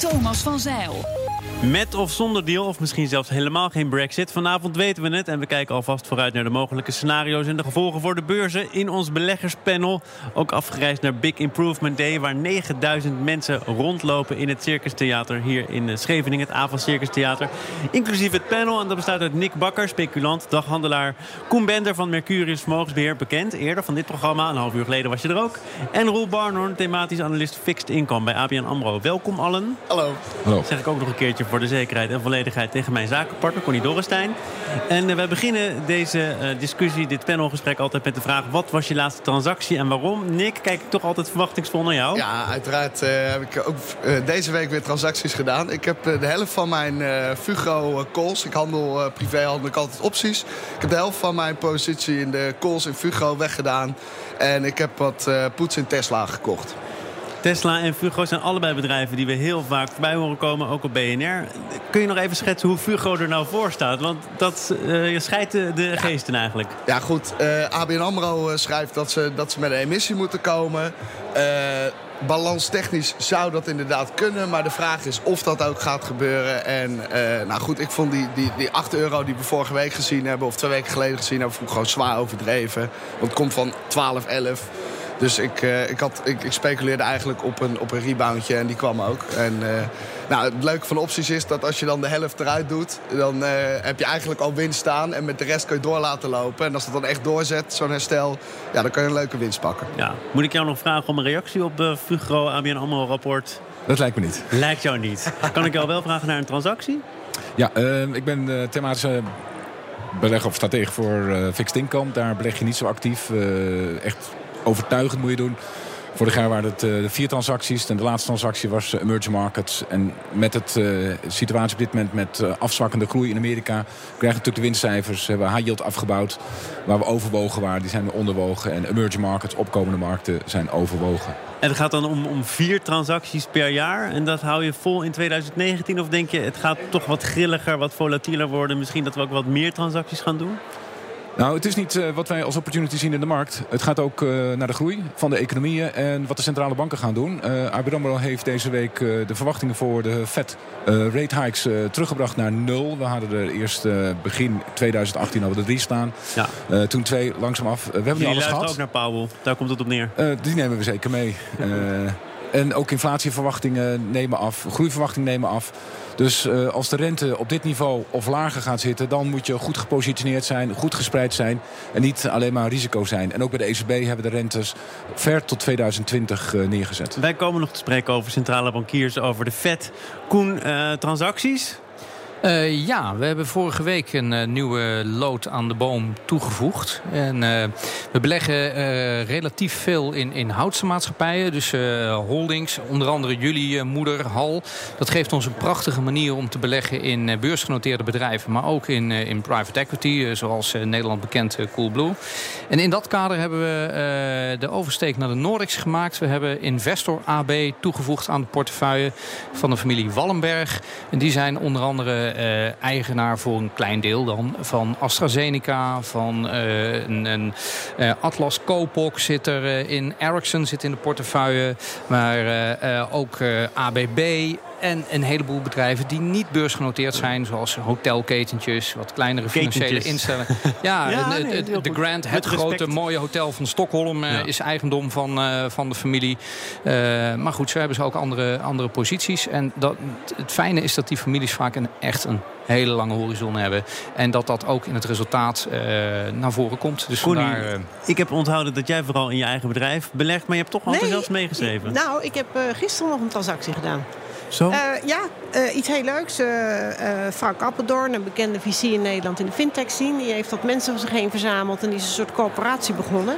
Thomas van Zeil. Met of zonder deal, of misschien zelfs helemaal geen brexit. Vanavond weten we het en we kijken alvast vooruit naar de mogelijke scenario's en de gevolgen voor de beurzen. In ons beleggerspanel ook afgereisd naar Big Improvement Day, waar 9000 mensen rondlopen in het Circus Theater hier in Scheveningen, het Avond Circus Theater. Inclusief het panel en dat bestaat uit Nick Bakker, speculant, daghandelaar. Koen Bender van Mercurius Vermogensbeheer, bekend eerder van dit programma. Een half uur geleden was je er ook. En Roel Barnhorn, thematisch analist Fixed Income bij ABN AMRO. Welkom allen. Hallo. Hallo. Zeg ik ook nog een keertje voor de zekerheid en volledigheid tegen mijn zakenpartner Connie Dorrestein. En uh, wij beginnen deze uh, discussie, dit panelgesprek altijd met de vraag... wat was je laatste transactie en waarom? Nick, kijk ik toch altijd verwachtingsvol naar jou? Ja, uiteraard uh, heb ik ook deze week weer transacties gedaan. Ik heb de helft van mijn Fugro calls, ik handel privé, handel ik altijd opties. Ik heb de helft van mijn positie in de calls in Fugro weggedaan. En ik heb wat poets in Tesla gekocht. Tesla en Fugro zijn allebei bedrijven die we heel vaak voorbij horen komen, ook op BNR. Kun je nog even schetsen hoe Fugro er nou voor staat? Want dat uh, je scheidt de, de geesten eigenlijk. Ja, goed. Uh, eh, ABN AMRO schrijft dat ze, dat ze met een emissie moeten komen. Uh, balanstechnisch zou dat inderdaad kunnen. Maar de vraag is of dat ook gaat gebeuren. En uh, nou goed, ik vond die, die, die 8 euro die we vorige week gezien hebben... of twee weken geleden gezien hebben... vond ik gewoon zwaar overdreven. Want het komt van 12, 11... Dus ik, uh, ik, had, ik, ik, speculeerde eigenlijk op een, op een reboundje en die kwam ook. En uh, nou, het leuke van opties is dat als je dan de helft eruit doet... dan uh, heb je eigenlijk al winst staan en met de rest kun je door laten lopen. En als dat dan echt doorzet, zo'n herstel, ja, dan kan je een leuke winst pakken. Ja. Moet ik jou nog vragen om een reactie op de Fugro ABN AMRO rapport? Dat lijkt me niet. Lijkt jou niet. kan ik jou wel vragen naar een transactie? Ja, ik ben thematische belegger of stratege voor fixed income. Daar beleg je niet zo actief. echt overtuigend moet je doen. Vorig jaar waren het uh, vier transacties. En de laatste transactie was uh, emerging markets. En met het uh, situatie op dit moment met afzwakkende groei in Amerika... krijgen we natuurlijk de winstcijfers. Hebben we high yield afgebouwd. Waar we overwogen waren, die zijn we onderwogen. En emerging markets, opkomende markten, zijn overwogen. En het gaat dan om, om vier transacties per jaar. En dat hou je vol in 2019? Of denk je, het gaat toch wat grilliger, wat volatieler worden? Misschien dat we ook wat meer transacties gaan doen? Nou, het is niet uh, wat wij als opportunity zien in de markt. Het gaat ook uh, naar de groei van de economieën en wat de centrale banken gaan doen. Uh, ABN AMRO heeft deze week de verwachtingen voor de Fed rate hikes teruggebracht naar nul. We hadden er eerst begin 2018 al de drie staan. Ja. toen twee langzaam af. we hebben nu alles gehad. ook naar Powell. Daar komt het op neer. die nemen we zeker mee. en ook inflatieverwachtingen nemen af. Groeiverwachtingen nemen af. Dus uh, als de rente op dit niveau of lager gaat zitten... dan moet je goed gepositioneerd zijn, goed gespreid zijn... en niet alleen maar risico zijn. En ook bij de ECB hebben de rentes ver tot 2020 uh, neergezet. Wij komen nog te spreken over centrale bankiers, over de FED. Koen, uh, transacties? Uh, ja, we hebben vorige week een uh, nieuwe lood aan de boom toegevoegd. En uh, we beleggen relatief veel in, in houtse maatschappijen. Dus holdings, onder andere jullie moeder, Hal. Dat geeft ons een prachtige manier om te beleggen in beursgenoteerde bedrijven. Maar ook in, in private equity, zoals Nederland bekend Coolblue. En in dat kader hebben we de oversteek naar de Nordics gemaakt. We hebben Investor AB toegevoegd aan de portefeuille van de familie Wallenberg. En die zijn onder andere uh, eigenaar voor een klein deel dan van AstraZeneca, van uh, een, een uh, Atlas Copok zit er in, Ericsson zit in de portefeuille, maar ook ABB, en een heleboel bedrijven die niet beursgenoteerd zijn. Zoals hotelketentjes, wat kleinere financiële instellingen. Ja, ja de Grand, het grote mooie hotel van Stockholm ja. is eigendom van, uh, van de familie. Uh, maar goed, zo hebben ze ook andere, andere posities. En dat, het fijne is dat die families vaak een, echt een hele lange horizon hebben. En dat dat ook in het resultaat uh, naar voren komt. Dus Connie, vandaar, uh... ik heb onthouden dat jij vooral in je eigen bedrijf belegt. Maar je hebt toch wel nee, zelfs meegeschreven. Nou, ik heb uh, gisteren nog een transactie gedaan. Zo? Eh, ja, eh, iets heel leuks. Eh, Frank Appeldoorn, een bekende VC in Nederland in de fintech scene... die heeft wat mensen om zich heen verzameld en die is een soort coöperatie begonnen.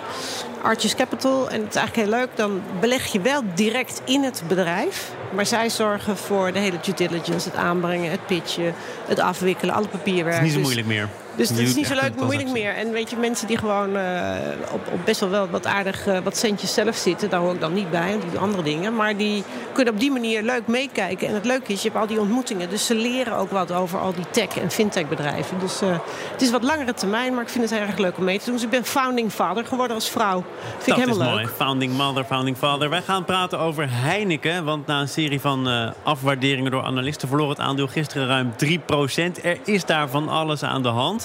Arches Capital. En het is eigenlijk heel leuk. Dan beleg je wel direct in het bedrijf. Maar zij zorgen voor de hele due diligence, het aanbrengen, het pitchen... het afwikkelen, alle papierwerk. Het is niet zo Dus- moeilijk meer. Dus het Je is niet zo leuk moeilijk meer. En weet je, mensen die gewoon eh, op, op best wel, wel wat aardig eh, wat centjes zelf zitten, daar hoor ik dan niet bij, want die doen andere dingen. Maar die kunnen op die manier leuk meekijken. En het leuke is, je hebt al die ontmoetingen. Dus ze leren ook wat over al die tech- en fintech-bedrijven. Dus eh, het is wat langere termijn, maar ik vind het heel erg leuk om mee te doen. Dus ik ben founding father geworden als vrouw. Vind Dat ik is helemaal mooi. leuk. Founding mother, founding father. Wij gaan praten over Heineken. Want na een serie van afwaarderingen door analisten... verloor het aandeel gisteren ruim 3% Er is daar van alles aan de hand.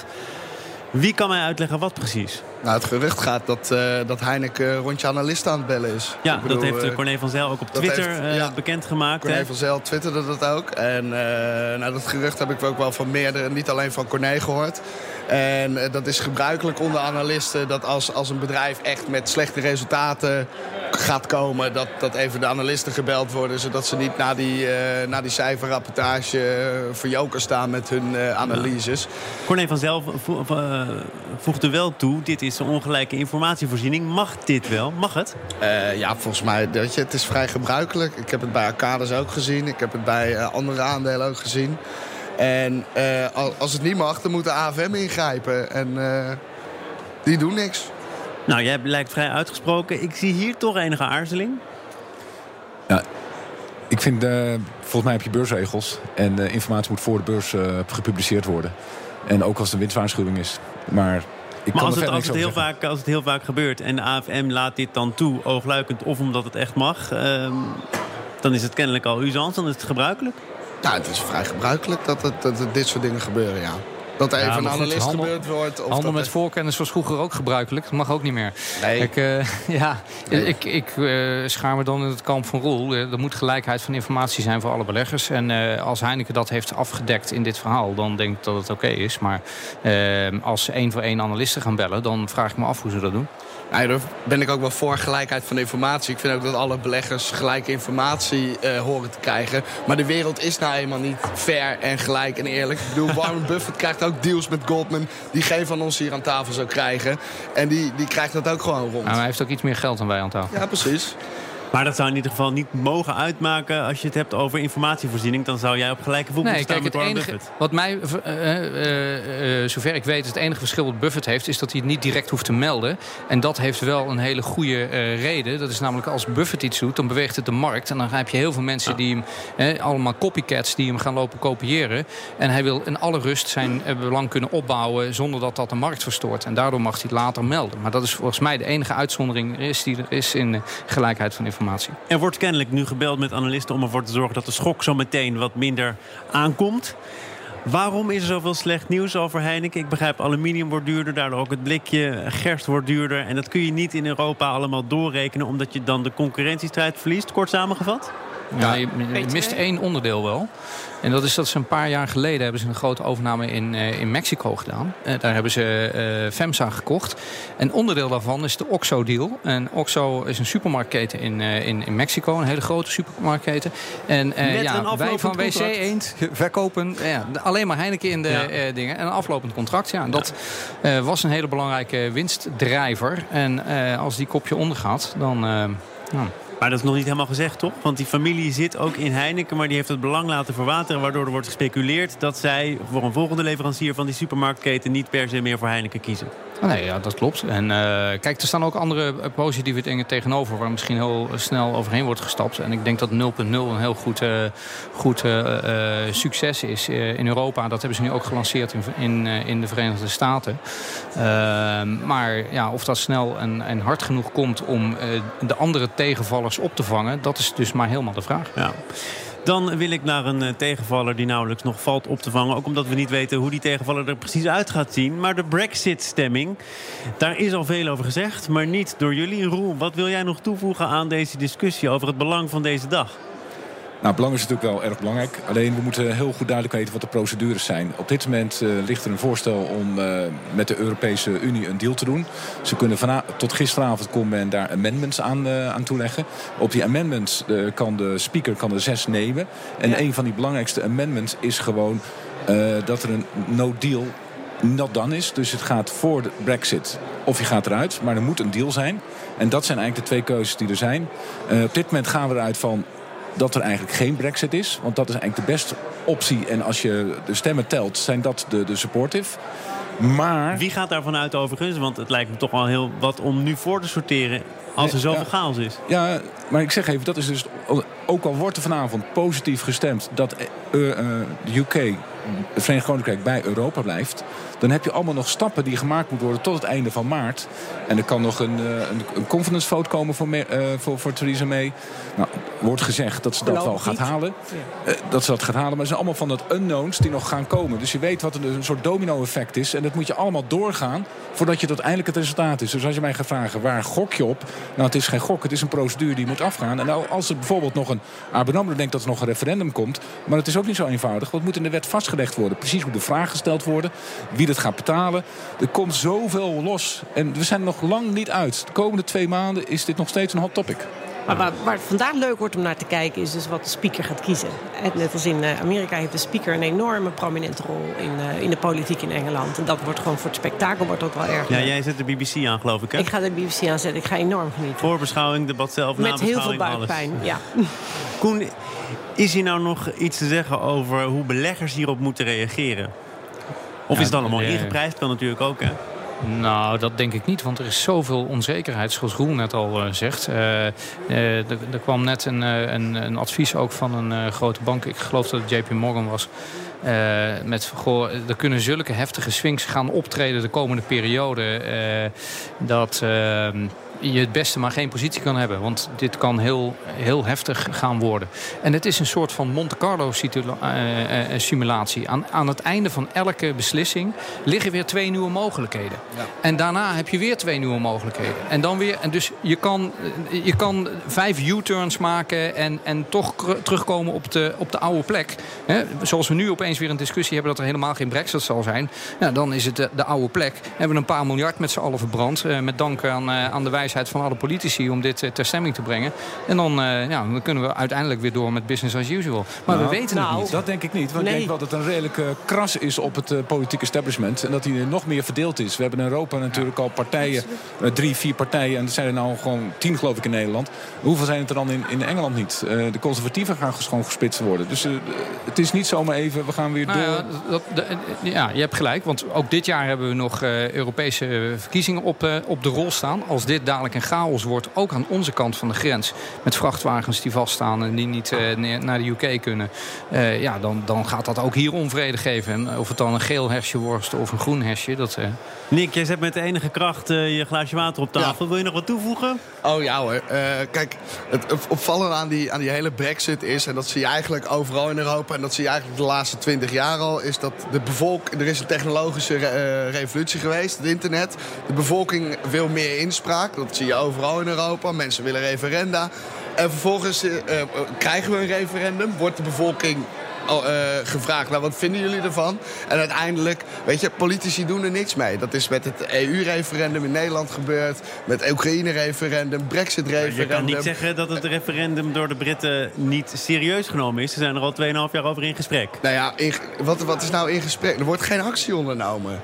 Wie kan mij uitleggen wat precies? Nou, het gerucht gaat dat, eh, dat Heineken rondje analisten aan het bellen is. Ja, Ik bedoel, dat heeft eh, eh, Corné van Zijl ook op Twitter heeft- eh, ja. bekendgemaakt. Corné hè? van Zijl twitterde dat ook. En eh, nou, dat gerucht heb ik ook wel van meerdere, niet alleen van Corné gehoord. En eh, dat is gebruikelijk onder analisten dat als, als een bedrijf echt met slechte resultaten gaat komen... Dat, dat even de analisten gebeld worden, zodat ze niet na die, eh, na die cijferrapportage eh, voor joker staan met hun eh, analyses. Corné van Zijl vo- voegde wel toe... dit is een ongelijke informatievoorziening. Mag dit wel? Mag het? Ja, volgens mij, weet je, het is vrij gebruikelijk. Ik heb het bij Arcades ook gezien. Ik heb het bij andere aandelen ook gezien. En al- als het niet mag, dan moet de AFM ingrijpen. En die doen niks. Nou, jij lijkt vrij uitgesproken. Ik zie hier toch enige aarzeling. Ik vind, eh, volgens mij heb je beursregels. En eh, informatie moet voor de beurs eh, gepubliceerd worden. En ook als het een winstwaarschuwing is. Maar ik Maar kan als er het, verder als, het heel zeggen. vaak, als het heel vaak gebeurt en de AFM laat dit dan toe, oogluikend of omdat het echt mag, ehm, dan is het kennelijk al usance, dan is het gebruikelijk. Nou, het is vrij gebruikelijk dat, het, dat dit soort dingen gebeuren, ja. Dat er Ja, even een analist handel- gebeurd wordt. Of Handel met er- voorkennis was vroeger ook gebruikelijk. Dat mag ook niet meer. Nee. Ik, eh, ja, ik, ik eh, schaar me dan in het kamp van Roel. Eh, Er moet gelijkheid van informatie zijn voor alle beleggers. En als Heineken dat heeft afgedekt in dit verhaal... dan denk ik dat het oké is. Maar als ze één voor één analisten gaan bellen... dan vraag ik me af hoe ze dat doen. Nou, daar ben ik ook wel voor gelijkheid van informatie. Ik vind ook dat alle beleggers gelijke informatie horen te krijgen. Maar de wereld is nou eenmaal niet fair en gelijk en eerlijk. Ik bedoel, Warren Buffett krijgt ook deals met Goldman... die geen van ons hier aan tafel zou krijgen. En die, die krijgt dat ook gewoon rond. Nou, hij heeft ook iets meer geld dan wij aan tafel. Ja, precies. Maar dat zou in ieder geval niet mogen uitmaken als je het hebt over informatievoorziening. Dan zou jij op gelijke voet Nee, staan kijk, met het Warren enige, Buffett. wat mij, eh, eh, eh, zover ik weet, het enige verschil wat Buffett heeft, is dat hij het niet direct hoeft te melden. En dat heeft wel een hele goede reden. Dat is namelijk als Buffett iets doet, dan beweegt het de markt. En dan heb je heel veel mensen die hem, allemaal copycats, die hem gaan lopen kopiëren. En hij wil in alle rust zijn belang kunnen opbouwen zonder dat dat de markt verstoort. En daardoor mag hij het later melden. Maar dat is volgens mij de enige uitzondering is die er is in gelijkheid van informatie. Er wordt kennelijk nu gebeld met analisten om ervoor te zorgen dat de schok zo meteen wat minder aankomt. Waarom is er zoveel slecht nieuws over Heineken? Ik begrijp, aluminium wordt duurder, daardoor ook het blikje. Gerst wordt duurder. En dat kun je niet in Europa allemaal doorrekenen... omdat je dan de concurrentiestrijd verliest, kort samengevat? Ja, je, mist één onderdeel wel. En dat is dat ze een paar jaar geleden hebben ze een grote overname in, eh, in Mexico gedaan. Eh, daar hebben ze eh FEMSA gekocht. En onderdeel daarvan is de Oxo-deal. En Oxo is een supermarktketen in, eh, in, in Mexico. Een hele grote supermarktketen. En eh, ja, wij van WC contract. Eend verkopen alleen maar Heineken in de Ja. eh, dingen. En een aflopend contract. Ja, en dat eh, was een hele belangrijke winstdrijver. En eh, als die kopje ondergaat, dan... ja. Maar dat is nog niet helemaal gezegd, toch? Want die familie zit ook in Heineken, maar die heeft het belang laten verwateren... waardoor er wordt gespeculeerd dat zij voor een volgende leverancier van die supermarktketen... niet per se meer voor Heineken kiezen. Oh, Nee, ja, dat klopt. En eh, kijk, er staan ook andere eh, positieve dingen tegenover... waar misschien heel snel overheen wordt gestapt. En ik denk dat 0.0 een heel goed, eh, goed eh, eh, succes is eh, in Europa. Dat hebben ze nu ook gelanceerd in, in, eh, in de Verenigde Staten. Ehm, maar ja, of dat snel en, en hard genoeg komt om eh, de andere tegenvallers op te vangen... dat is dus maar helemaal de vraag. Ja. Dan wil ik naar een eh, tegenvaller die nauwelijks nog valt op te vangen. Ook omdat we niet weten hoe die tegenvaller er precies uit gaat zien. Maar de Brexit-stemming, daar is al veel over gezegd. Maar niet door jullie. Roel, wat wil jij nog toevoegen aan deze discussie over het belang van deze dag? Nou, belang is natuurlijk wel erg belangrijk. Alleen we moeten heel goed duidelijk weten wat de procedures zijn. Op dit moment uh, ligt er een voorstel om uh, met de Europese Unie een deal te doen. Ze kunnen tot gisteravond kon men daar amendments aan, uh, aan toeleggen. Op die amendments kan de speaker kan er zes nemen. En ja. een van die belangrijkste amendments is gewoon dat er een no deal not done is. Dus het gaat voor de brexit of je gaat eruit. Maar er moet een deal zijn. En dat zijn eigenlijk de twee keuzes die er zijn. op dit moment gaan we eruit van dat er eigenlijk geen brexit is. Want dat is eigenlijk de beste optie. En als je de stemmen telt, zijn dat de, de supportive. Maar... Wie gaat daarvan uit overigens? Want het lijkt me toch wel heel wat om nu voor te sorteren... als er zoveel ja, chaos is. Ja, maar ik zeg even, dat is dus... ook al wordt er vanavond positief gestemd... dat uh, uh, de UK, het Verenigd Koninkrijk, bij Europa blijft... Dan heb je allemaal nog stappen die gemaakt moeten worden tot het einde van maart. En er kan nog een, eh, een, een confidence vote komen voor, uh, voor, voor Theresa May. Nou, wordt gezegd dat ze dat wel gaat halen. Uh, dat ze dat gaat halen. Maar het zijn allemaal van dat unknowns die nog gaan komen. Dus je weet wat een soort domino-effect is. En dat moet je allemaal doorgaan voordat je tot eindelijk het resultaat is. Dus als je mij gaat vragen, waar gok je op? Nou, het is geen gok. Het is een procedure die moet afgaan. En nou, als er bijvoorbeeld nog een... ABN denkt dat er nog een referendum komt. Maar het is ook niet zo eenvoudig. Wat moet in de wet vastgelegd worden? Precies hoe de vragen gesteld worden. Wie dat gaat betalen. Er komt zoveel los. En we zijn er nog lang niet uit. De komende twee maanden is dit nog steeds een hot topic. Maar waar, waar, het vandaag leuk wordt om naar te kijken is dus wat de speaker gaat kiezen. Net als in eh, Amerika heeft de speaker een enorme prominente rol in, uh, in de politiek in Engeland. En dat wordt gewoon voor het spektakel wordt ook wel erg. Ja, jij zet de BBC aan geloof ik hè? Ik ga de BBC aanzetten. Ik ga enorm genieten. Voorbeschouwing, debat zelf, Met heel veel buikpijn, alles. ja. Koen, is hier nou nog iets te zeggen over hoe beleggers hierop moeten reageren? Of is het allemaal nee. ingeprijsd? Kan natuurlijk ook, hè? Nou, dat denk ik niet, want er is zoveel onzekerheid, zoals Roel net al uh, zegt. Uh, uh, er kwam net een, een, een, advies ook van een grote bank, ik geloof dat het JP Morgan was... met, goh, er kunnen zulke heftige swings gaan optreden de komende periode... dat ehm, je het beste maar geen positie kan hebben. Want dit kan heel, heel heftig gaan worden. En het is een soort van Monte Carlo uh, uh, simulatie. Aan, aan het einde van elke beslissing liggen weer twee nieuwe mogelijkheden. Ja. En daarna heb je weer twee nieuwe mogelijkheden. En dan weer. En dus je kan, je kan vijf U-turns maken en, en toch terugkomen op de, op de oude plek. He, zoals we nu opeens weer een discussie hebben dat er helemaal geen brexit zal zijn. Ja, dan is het de, de oude plek. Hebben we een paar miljard met z'n allen verbrand. Met dank aan, aan de wijze van alle politici om dit eh, ter stemming te brengen. En dan, uh, ja, dan kunnen we uiteindelijk weer door met business as usual. Maar nou, we weten nou, het niet. Dat denk ik niet. Want nee. ik denk wel dat het een redelijke kras is op het uh, politieke establishment. En dat hij nog meer verdeeld is. We hebben in Europa natuurlijk al partijen, uh, drie, vier partijen. En er zijn er nou gewoon tien geloof ik in Nederland. Hoeveel zijn het er dan in, in Engeland niet? de conservatieven gaan gewoon gespitst worden. Dus het is niet zomaar even, we gaan weer nou, door. Ja, dat, dat, ja, je hebt gelijk. Want ook dit jaar hebben we nog Europese verkiezingen op, op de rol staan. Als dit dadelijk een chaos wordt, ook aan onze kant van de grens. Met vrachtwagens die vaststaan en die niet uh, naar de UK kunnen. Uh, ja, dan, dan gaat dat ook hier onvrede geven. En of het dan een geel hersje wordt of een groen hersje. Dat, uh... Nick, jij zet met de enige kracht je glaasje water op tafel. Ja. Wil je nog wat toevoegen? Oh ja hoor. kijk, het opvallende aan die, aan die hele brexit is... en dat zie je eigenlijk overal in Europa... en dat zie je eigenlijk de laatste twintig jaar al... is dat de bevolking... Er is een technologische re revolutie geweest, het internet. De bevolking wil meer inspraak. Dat zie je overal in Europa. Mensen willen referenda. En vervolgens uh, uh, krijgen we een referendum. Wordt de bevolking uh, gevraagd, nou wat vinden jullie ervan? En uiteindelijk, weet je, politici doen er niks mee. Dat is met het EU-referendum in Nederland gebeurd. Met het Oekraïne-referendum, Brexit-referendum. Je kan niet zeggen dat het referendum door de Britten niet serieus genomen is. Ze zijn er al 2,5 jaar over in gesprek. Nou ja, in, wat, wat is nou in gesprek? Er wordt geen actie ondernomen.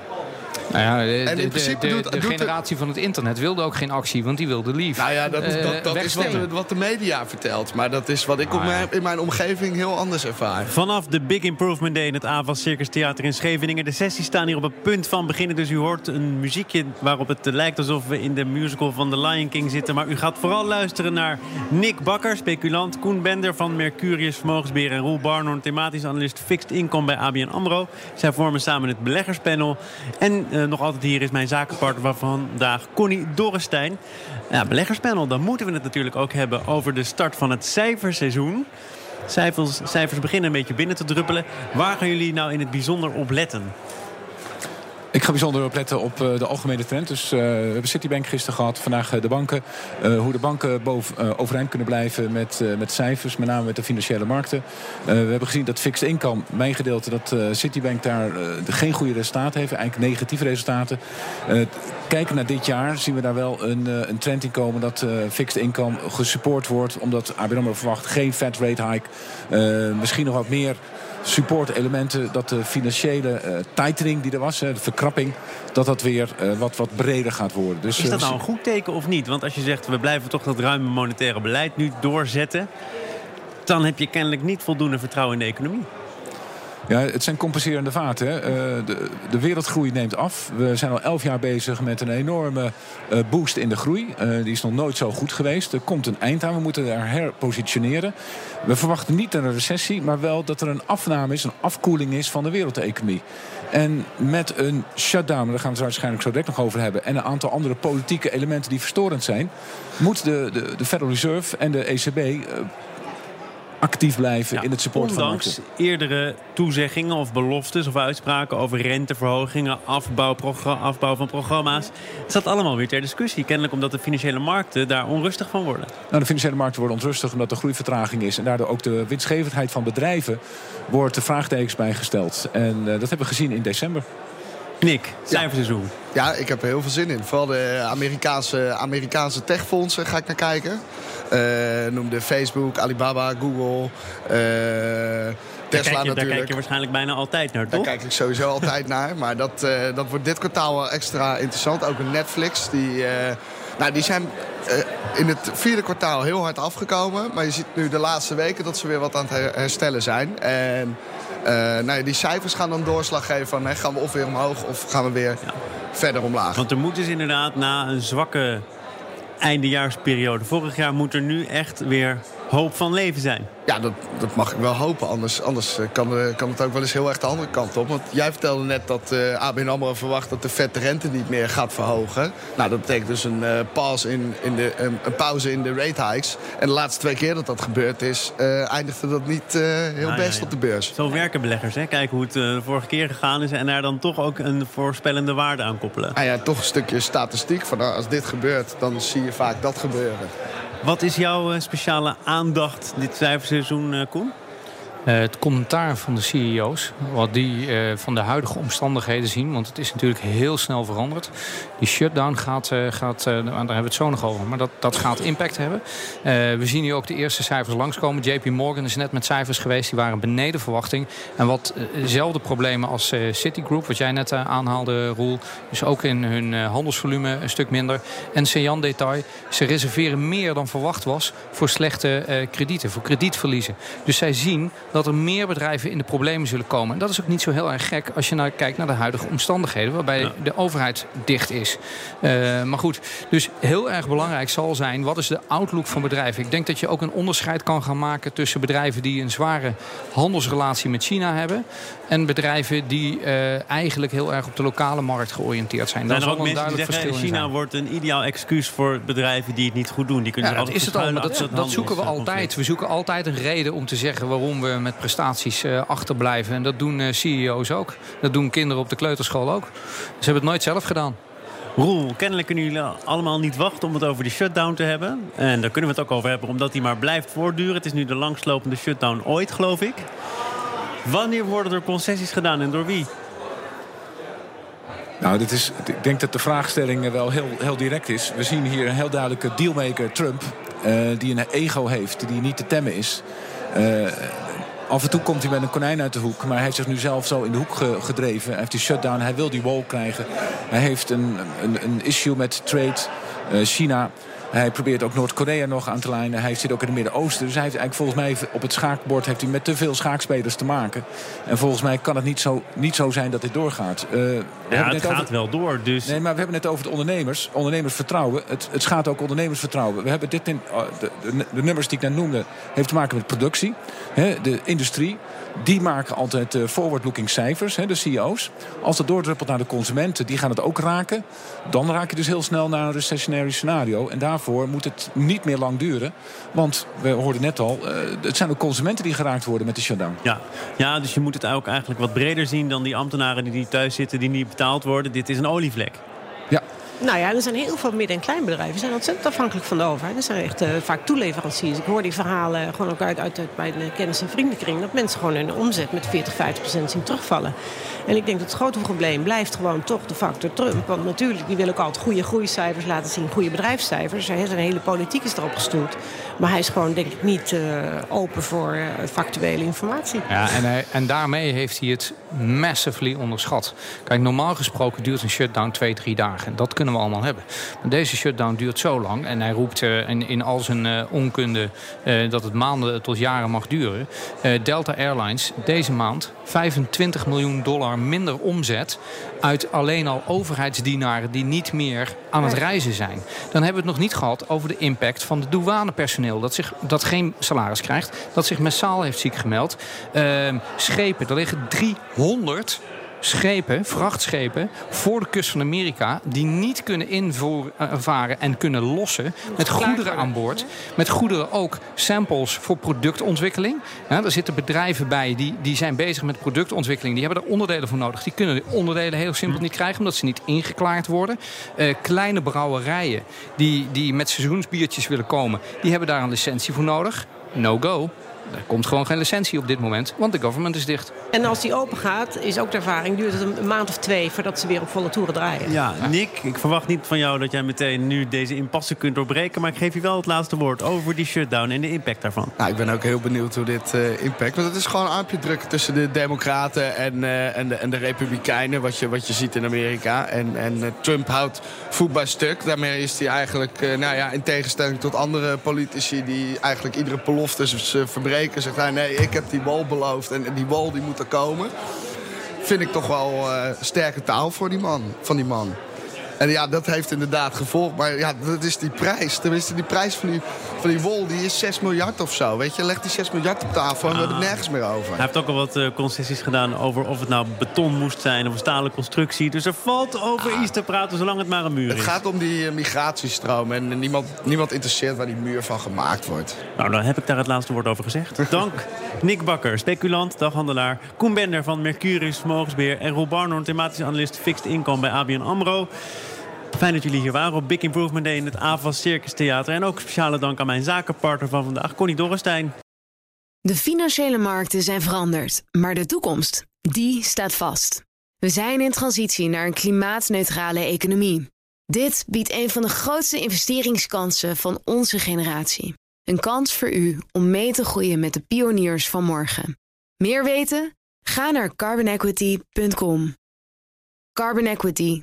Nou ja, de, en in principe de, de, de generatie van het internet wilde ook geen actie, want die wilde lief. Nou ja, dat, is, dat, dat is wat, wat, de media vertelt. Maar dat is wat ik ah, mijn, in mijn omgeving heel anders ervaar. Vanaf de Big Improvement Day in het AVAS Circus Theater in Scheveningen. De sessies staan hier op het punt van beginnen. Dus u hoort een muziekje waarop het lijkt alsof we in de musical van The Lion King zitten. Maar u gaat vooral luisteren naar Nick Bakker, speculant. Koen Bender van Mercurius Vermogensbeheer en Roel Barnhorn, thematisch analist Fixed Income bij ABN AMRO. Zij vormen samen het beleggerspanel. En uh, nog altijd hier is mijn zakenpartner van vandaag, Connie Dorrestein. Ja, beleggerspanel, dan moeten we het natuurlijk ook hebben over de start van het cijferseizoen. Cijfers, cijfers beginnen een beetje binnen te druppelen. Waar gaan jullie nou in het bijzonder op letten? Ik ga bijzonder opletten op uh, de algemene trend. Dus uh, we hebben Citibank gisteren gehad, vandaag uh, de banken. hoe de banken boven, overeind kunnen blijven met, met cijfers, met name met de financiële markten. we hebben gezien dat fixed income, mijn gedeelte, dat Citibank daar geen goede resultaten heeft. Eigenlijk negatieve resultaten. kijken naar dit jaar zien we daar wel een, een trend in komen dat fixed income gesupport wordt. Omdat ABN AMRO verwacht geen fat rate hike. misschien nog wat meer support-elementen... dat de financiële tightening die er was, de verkrapping... dat dat weer uh, wat, wat breder gaat worden. Dus, is dat nou een goed teken of niet? Want als je zegt, we blijven toch dat ruime monetaire beleid nu doorzetten... dan heb je kennelijk niet voldoende vertrouwen in de economie. Ja, het zijn compenserende vaten. Hè. Uh, de, de, wereldgroei neemt af. We zijn al elf jaar bezig met een enorme boost in de groei. Die is nog nooit zo goed geweest. Er komt een eind aan. We moeten daar herpositioneren. We verwachten niet een recessie, maar wel dat er een afname is, een afkoeling is van de wereldeconomie. En met een shutdown, daar gaan we het waarschijnlijk zo direct nog over hebben... en een aantal andere politieke elementen die verstorend zijn... moet de, de, de Federal Reserve en de ECB actief blijven in het support van Ondanks eerdere toezeggingen of beloftes of uitspraken over renteverhogingen, afbouw, afbouw van programma's. Het staat allemaal weer ter discussie. Kennelijk omdat de financiële markten daar onrustig van worden. Nou, de financiële markten worden onrustig omdat er groeivertraging is. En daardoor ook de winstgevendheid van bedrijven wordt de vraagtekens bijgesteld. En uh, dat hebben we gezien in december. Nick, cijferseizoen. Ja. ja, ik heb er heel veel zin in. Vooral de Amerikaanse, Amerikaanse techfondsen ga ik naar kijken. Uh, noemde Facebook, Alibaba, Google, uh, Tesla daar natuurlijk. Daar kijk je waarschijnlijk bijna altijd naar, toch? Daar kijk ik sowieso altijd naar. Maar dat, uh, dat wordt dit kwartaal wel extra interessant. Ook Netflix. Die, nou, die zijn in het vierde kwartaal heel hard afgekomen. Maar je ziet nu de laatste weken dat ze weer wat aan het herstellen zijn. En nou, die cijfers gaan dan doorslag geven van... Hè, gaan we of weer omhoog of gaan we weer ja. verder omlaag. Want er moet dus inderdaad na een zwakke eindejaarsperiode. Vorig jaar moet er nu echt weer hoop van leven zijn. Ja, dat, dat mag ik wel hopen. Anders, anders eh, kan, uh, kan het ook wel eens heel erg de andere kant op. Want jij vertelde net dat uh, ABN AMRO verwacht dat de vet de rente niet meer gaat verhogen. Nou, dat betekent dus een, uh, pause, in, in de, een, pauze in de rate hikes. En de laatste twee keer dat dat gebeurd is, eindigde dat niet heel nou, best op de beurs. Zo werken beleggers. Hè? Kijken hoe het de vorige keer gegaan is en daar dan toch ook een voorspellende waarde aan koppelen. Ah ja, toch een stukje statistiek. Van, nou, als dit gebeurt, dan zie je vaak dat gebeuren. Wat is jouw speciale aandacht dit cijferseizoen, Koen? Uh, het commentaar van de CEO's, wat die uh, van de huidige omstandigheden zien. Want het is natuurlijk heel snel veranderd. Die shutdown gaat, uh, gaat daar hebben we het zo nog over, maar dat, dat gaat impact hebben. we zien nu ook de eerste cijfers langskomen. JP Morgan is net met cijfers geweest, die waren beneden verwachting. En wat dezelfde problemen als Citigroup, wat jij net aanhaalde, Roel. Dus ook in hun handelsvolume een stuk minder. En Sejan Detail, ze reserveren meer dan verwacht was voor slechte kredieten, voor kredietverliezen. Dus zij zien dat er meer bedrijven in de problemen zullen komen. En dat is ook niet zo heel erg gek als je naar kijkt naar de huidige omstandigheden... waarbij de overheid dicht is. Uh, maar goed, dus heel erg belangrijk zal zijn... wat is de outlook van bedrijven? Ik denk dat je ook een onderscheid kan gaan maken... tussen bedrijven die een zware handelsrelatie met China hebben... en bedrijven die uh, eigenlijk heel erg op de lokale markt georiënteerd zijn. Daar zal een duidelijk verschil in China wordt een ideaal excuus voor bedrijven die het niet goed doen. Die kunnen ja, dat is het al, dat, dat zoeken we altijd. We zoeken altijd een reden om te zeggen waarom we met prestaties uh, achterblijven. En dat doen uh, CEO's ook. Dat doen kinderen op de kleuterschool ook. Ze hebben het nooit zelf gedaan. Roel, kennelijk kunnen jullie allemaal niet wachten om het over die shutdown te hebben. En daar kunnen we het ook over hebben, omdat die maar blijft voortduren. Het is nu de langslopende shutdown ooit, geloof ik. Wanneer worden er concessies gedaan en door wie? Nou, dit is, ik denk dat de vraagstelling wel heel, heel direct is. We zien hier een heel duidelijke dealmaker, Trump... Uh, die een ego heeft, die niet te temmen is. Uh, Af en toe komt hij met een konijn uit de hoek. Maar hij heeft zich nu zelf zo in de hoek gedreven. Hij heeft die shutdown. Hij wil die wall krijgen. Hij heeft een, een, een issue met trade. Uh, China. Hij probeert ook Noord-Korea nog aan te lijnen. Hij zit ook in het Midden-Oosten. Dus hij heeft eigenlijk volgens mij op het schaakbord heeft hij met te veel schaakspelers te maken. En volgens mij kan het niet zo, niet zo zijn dat dit doorgaat. Uh, ja, het gaat wel door. Dus... Nee, maar we hebben het over de ondernemers. Ondernemersvertrouwen. Het, het schaadt ook ondernemersvertrouwen. We hebben dit in, uh, de, de, de, nummers die ik net noemde, heeft te maken met productie. Hè, de industrie. Die maken altijd uh, forward-looking cijfers, hè, de CEO's. Als dat doordruppelt naar de consumenten, die gaan het ook raken. Dan raak je dus heel snel naar een recessionary scenario. En daar daarvoor moet het niet meer lang duren. Want we hoorden net al, uh, het zijn ook consumenten die geraakt worden met de shutdown. Ja. ja, dus je moet het ook eigenlijk wat breder zien dan die ambtenaren die thuis zitten, die niet betaald worden. Dit is een olievlek. Ja, nou ja, er zijn heel veel midden- en kleinbedrijven. Die zijn ontzettend afhankelijk van de overheid. Er zijn echt uh, vaak toeleveranciers. Ik hoor die verhalen gewoon ook uit, uit, uit mijn kennis- en vriendenkring... dat mensen gewoon hun omzet met 40, 50 procent zien terugvallen. En ik denk dat het grote probleem blijft gewoon toch de factor Trump. Want natuurlijk, die wil ook altijd goede groeicijfers laten zien. Goede bedrijfscijfers. Zijn hele politiek is erop gestoeld. Maar hij is gewoon denk ik niet uh, open voor uh, factuele informatie. Ja, en, en daarmee heeft hij het massively onderschat. Kijk, normaal gesproken duurt een shutdown twee, drie dagen. Dat kunnen we allemaal hebben. Maar deze shutdown duurt zo lang. En hij roept uh, in, in al zijn onkunde dat het maanden tot jaren mag duren. Delta Airlines deze maand 25 miljoen dollar minder omzet uit alleen al overheidsdienaren die niet meer aan het reizen zijn. Dan hebben we het nog niet gehad over de impact van de douanepersoneel. Dat, zich, dat geen salaris krijgt, dat zich massaal heeft ziek gemeld. Uh, schepen, er liggen 300 schepen, vrachtschepen, voor de kust van Amerika... die niet kunnen invaren en kunnen lossen met goederen aan boord. Met goederen ook samples voor productontwikkeling. Ja, er zitten bedrijven bij die, die zijn bezig met productontwikkeling. Die hebben er onderdelen voor nodig. Die kunnen de onderdelen heel simpel niet krijgen... omdat ze niet ingeklaard worden. Uh, kleine brouwerijen die, die met seizoensbiertjes willen komen... die hebben daar een licentie voor nodig. No go. Er komt gewoon geen licentie op dit moment, want de government is dicht. En als die open gaat, is ook de ervaring, duurt het een maand of twee voordat ze weer op volle toeren draaien. Ja, Nick, ik verwacht niet van jou dat jij meteen nu deze impasse kunt doorbreken. Maar ik geef je wel het laatste woord over die shutdown en de impact daarvan. Nou, ik ben ook heel benieuwd hoe dit uh, impact. Want het is gewoon een aapje drukken tussen de Democraten en, uh, en, de, en de Republikeinen. Wat je, wat je ziet in Amerika. En, en uh, Trump houdt voet bij stuk. Daarmee is hij eigenlijk, nou ja, in tegenstelling tot andere politici die eigenlijk iedere belofte verbreken zegt hij... nee, ik heb die wol beloofd en die wol die moet er komen. Vind ik toch wel uh, sterke taal voor die man, van die man. En ja, dat heeft inderdaad gevolg. Maar ja, dat is die prijs. Tenminste, die prijs van die, van die wol die is 6 miljard of zo. Weet je, leg die 6 miljard op tafel en we hebben het nergens meer over. Hij heeft ook al wat uh, concessies gedaan over of het nou beton moest zijn of een stalen constructie. Dus er valt over ah. iets te praten zolang het maar een muur het is. Het gaat om die uh, migratiestroom en niemand, niemand interesseert waar die muur van gemaakt wordt. Nou, dan heb ik daar het laatste woord over gezegd. Dank Nick Bakker, speculant, daghandelaar. Koen Bender van Mercurius Vermogensbeheer. En Roel Barnhorn, thematisch analist Fixed Income bij ABN AMRO. Fijn dat jullie hier waren op Big Improvement Day in het AVAS Circus Theater. En ook speciale dank aan mijn zakenpartner van vandaag, Connie Dorrestein. De financiële markten zijn veranderd, maar de toekomst, die staat vast. We zijn in transitie naar een klimaatneutrale economie. Dit biedt een van de grootste investeringskansen van onze generatie. Een kans voor u om mee te groeien met de pioniers van morgen. Meer weten? Ga naar carbonequity.com. Carbon Equity.